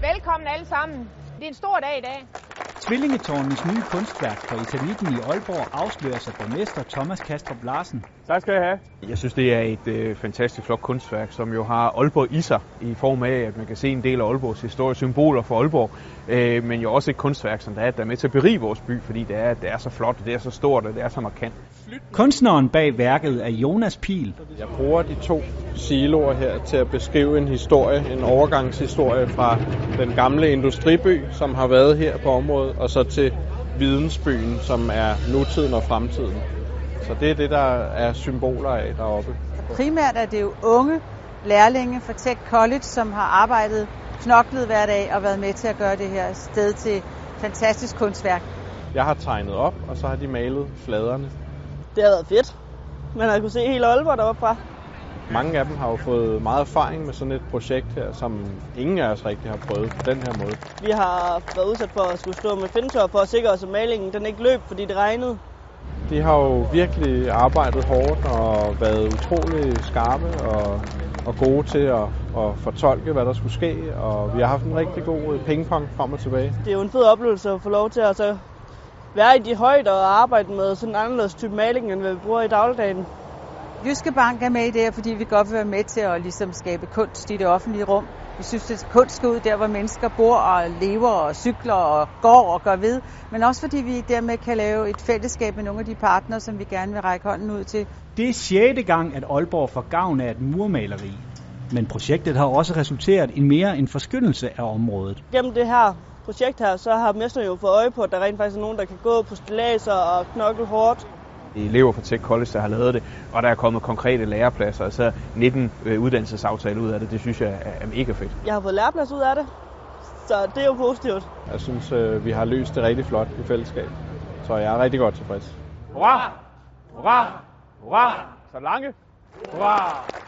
Velkommen alle sammen. Det er en stor dag i dag. Tvillingetårnens nye kunstværk på Etanitten i Aalborg afslører sig borgmester Thomas Kastrup Larsen. Tak skal jeg have. Jeg synes, det er et øh, fantastisk flot kunstværk, som jo har Aalborg i sig, i form af, at man kan se en del af Aalborgs historiske symboler for Aalborg, øh, men jo også et kunstværk, som der er, der er med til at berige vores by, fordi det er, det er så flot, det er så stort, og det er så markant. Kunstneren bag værket er Jonas Pil. Jeg bruger de to siloer her til at beskrive en historie, en overgangshistorie fra den gamle industriby, som har været her på området, og så til vidensbyen, som er nutiden og fremtiden. Så det er det, der er symboler af deroppe. Primært er det jo unge lærlinge fra Tech College, som har arbejdet knoklet hver dag og været med til at gøre det her sted til fantastisk kunstværk. Jeg har tegnet op, og så har de malet fladerne. Det har været fedt. Man har kunne se hele Aalborg deroppe fra. Mange af dem har jo fået meget erfaring med sådan et projekt her, som ingen af os rigtig har prøvet på den her måde. Vi har været udsat for at skulle stå med fintør for at sikre os, at malingen den ikke løb, fordi det regnede. De har jo virkelig arbejdet hårdt og været utrolig skarpe og, og gode til at, at fortolke, hvad der skulle ske. Og vi har haft en rigtig god pingpong frem og tilbage. Det er jo en fed oplevelse at få lov til at så være i de højder og arbejde med sådan en anderledes type maling, end hvad vi bruger i dagligdagen. Jyske Bank er med i det her, fordi vi godt vil være med til at ligesom skabe kunst i det offentlige rum. Vi synes, at kunst skal ud der, hvor mennesker bor og lever og cykler og går og gør ved. Men også fordi vi dermed kan lave et fællesskab med nogle af de partnere, som vi gerne vil række hånden ud til. Det er sjette gang, at Aalborg får gavn af et murmaleri. Men projektet har også resulteret i mere en forskyndelse af området. Gennem det her projekt her, så har mesteren jo fået øje på, at der rent faktisk er nogen, der kan gå på stilaser og knokle hårdt. Det er elever fra Tech College, der har lavet det, og der er kommet konkrete lærepladser, altså 19 øh, uddannelsesaftaler ud af det. Det synes jeg er, er mega fedt. Jeg har fået læreplads ud af det, så det er jo positivt. Jeg synes, øh, vi har løst det rigtig flot i fællesskab, så jeg er rigtig godt tilfreds. Hurra! Hurra! Hurra! Så lange! Hurra!